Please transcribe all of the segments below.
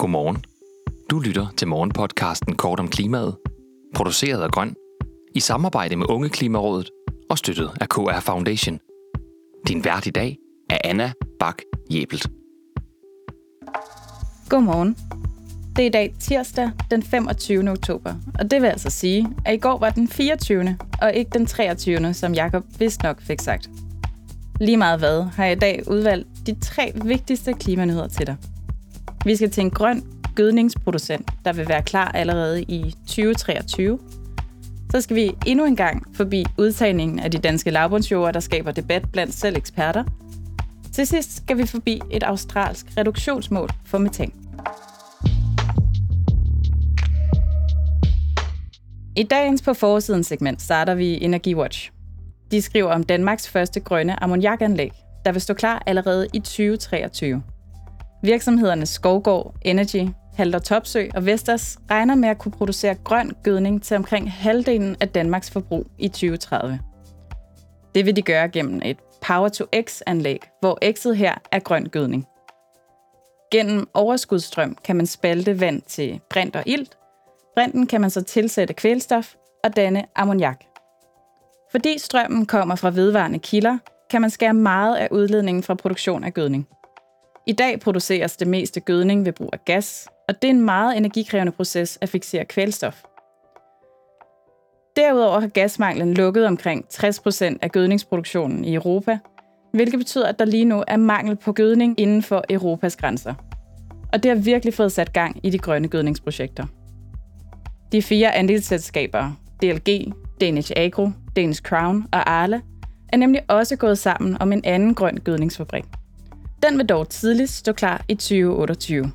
Godmorgen. Du lytter til morgenpodcasten Kort om klimaet, produceret af Grøn, i samarbejde med Unge Klimarådet og støttet af KR Foundation. Din vært i dag er Anna Bak Jebelt. Godmorgen. Det er i dag tirsdag den 25. oktober, og det vil altså sige, at i går var den 24. og ikke den 23. som Jakob vist nok fik sagt. Lige meget hvad har jeg i dag udvalgt de tre vigtigste klimanyheder til dig. Vi skal til en grøn gødningsproducent, der vil være klar allerede i 2023. Så skal vi endnu en gang forbi udtagningen af de danske lavbundsjord, der skaber debat blandt selv eksperter. Til sidst skal vi forbi et australsk reduktionsmål for metan. I dagens på forsiden segment starter vi EnergiWatch. De skriver om Danmarks første grønne ammoniakanlæg, der vil stå klar allerede i 2023. Virksomhederne Skovgård, Energy, Halter Topsø og Vestas regner med at kunne producere grøn gødning til omkring halvdelen af Danmarks forbrug i 2030. Det vil de gøre gennem et Power-to-X-anlæg, hvor X'et her er grøn gødning. Gennem overskudstrøm kan man spalte vand til brint og ilt. Brinten kan man så tilsætte kvælstof og danne ammoniak. Fordi strømmen kommer fra vedvarende kilder, kan man skære meget af udledningen fra produktion af gødning. I dag produceres det meste gødning ved brug af gas, og det er en meget energikrævende proces at fixere kvælstof. Derudover har gasmanglen lukket omkring 60% af gødningsproduktionen i Europa, hvilket betyder, at der lige nu er mangel på gødning inden for Europas grænser. Og det har virkelig fået sat gang i de grønne gødningsprojekter. De fire andelsselskaber, DLG, Danish Agro, Danish Crown og Arla, er nemlig også gået sammen om en anden grøn gødningsfabrik. Den vil dog tidligst stå klar i 2028.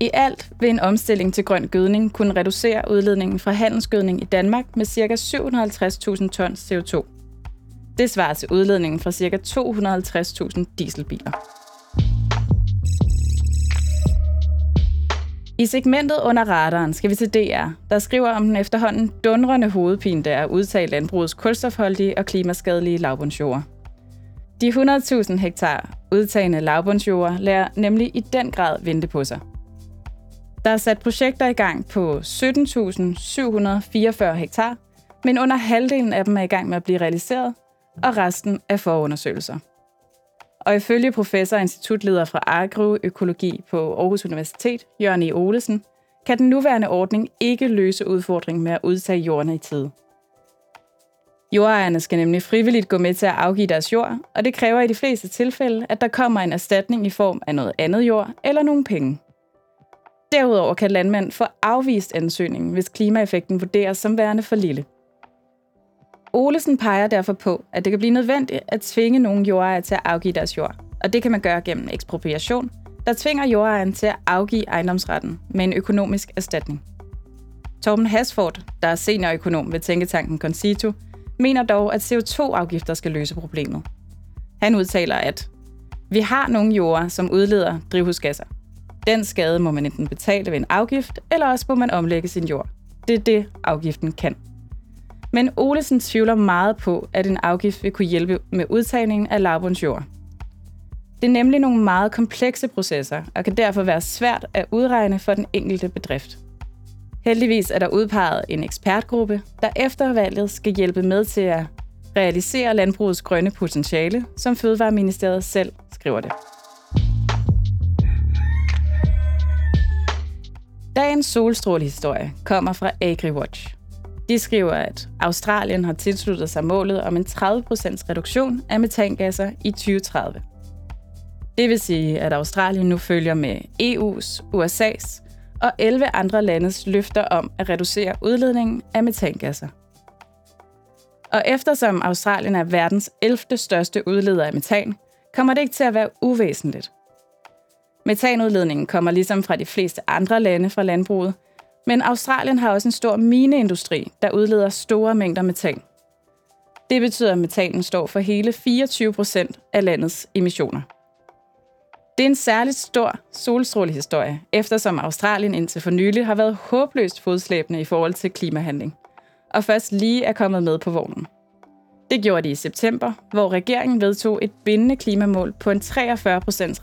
I alt vil en omstilling til grøn gødning kunne reducere udledningen fra handelsgødning i Danmark med ca. 750.000 tons CO2. Det svarer til udledningen fra ca. 250.000 dieselbiler. I segmentet under radaren skal vi til DR, der skriver om den efterhånden dundrende hovedpine, der er udtalt landbrugets kulstofholdige og klimaskadelige lavbundsjord. De 100.000 hektar udtagende lavbundsjord lærer nemlig i den grad vente på sig. Der er sat projekter i gang på 17.744 hektar, men under halvdelen af dem er i gang med at blive realiseret, og resten er forundersøgelser. Og ifølge professor og institutleder fra agroøkologi på Aarhus Universitet, Jørgen E. Olesen, kan den nuværende ordning ikke løse udfordringen med at udtage jordene i tide. Jordejerne skal nemlig frivilligt gå med til at afgive deres jord, og det kræver i de fleste tilfælde, at der kommer en erstatning i form af noget andet jord eller nogle penge. Derudover kan landmænd få afvist ansøgningen, hvis klimaeffekten vurderes som værende for lille. Olesen peger derfor på, at det kan blive nødvendigt at tvinge nogle jordejere til at afgive deres jord, og det kan man gøre gennem ekspropriation, der tvinger jordejeren til at afgive ejendomsretten med en økonomisk erstatning. Torben Hasford, der er seniorøkonom ved Tænketanken Concito, mener dog, at CO2-afgifter skal løse problemet. Han udtaler, at vi har nogle jorder, som udleder drivhusgasser. Den skade må man enten betale ved en afgift, eller også må man omlægge sin jord. Det er det, afgiften kan. Men Olesen tvivler meget på, at en afgift vil kunne hjælpe med udtagningen af lavbundsjord. Det er nemlig nogle meget komplekse processer, og kan derfor være svært at udregne for den enkelte bedrift. Heldigvis er der udpeget en ekspertgruppe, der efter valget skal hjælpe med til at realisere landbrugets grønne potentiale, som Fødevareministeriet selv skriver det. Dagens solstrålehistorie kommer fra AgriWatch. De skriver, at Australien har tilsluttet sig målet om en 30% reduktion af metangasser i 2030. Det vil sige, at Australien nu følger med EU's, USA's og 11 andre landes løfter om at reducere udledningen af metangasser. Og eftersom Australien er verdens 11. største udleder af metan, kommer det ikke til at være uvæsentligt. Metanudledningen kommer ligesom fra de fleste andre lande fra landbruget, men Australien har også en stor mineindustri, der udleder store mængder metan. Det betyder, at metanen står for hele 24 procent af landets emissioner. Det er en særligt stor solstrålehistorie, eftersom Australien indtil for nylig har været håbløst fodslæbende i forhold til klimahandling, og først lige er kommet med på vognen. Det gjorde de i september, hvor regeringen vedtog et bindende klimamål på en 43%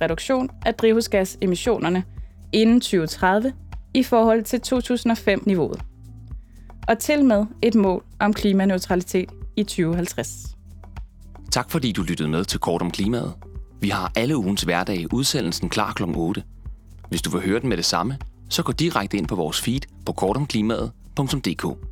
reduktion af drivhusgasemissionerne inden 2030 i forhold til 2005-niveauet. Og til med et mål om klimaneutralitet i 2050. Tak fordi du lyttede med til Kort om Klimaet. Vi har alle ugens hverdag udsendelsen klar kl. 8. Hvis du vil høre den med det samme, så gå direkte ind på vores feed på kortomklimaet.dk.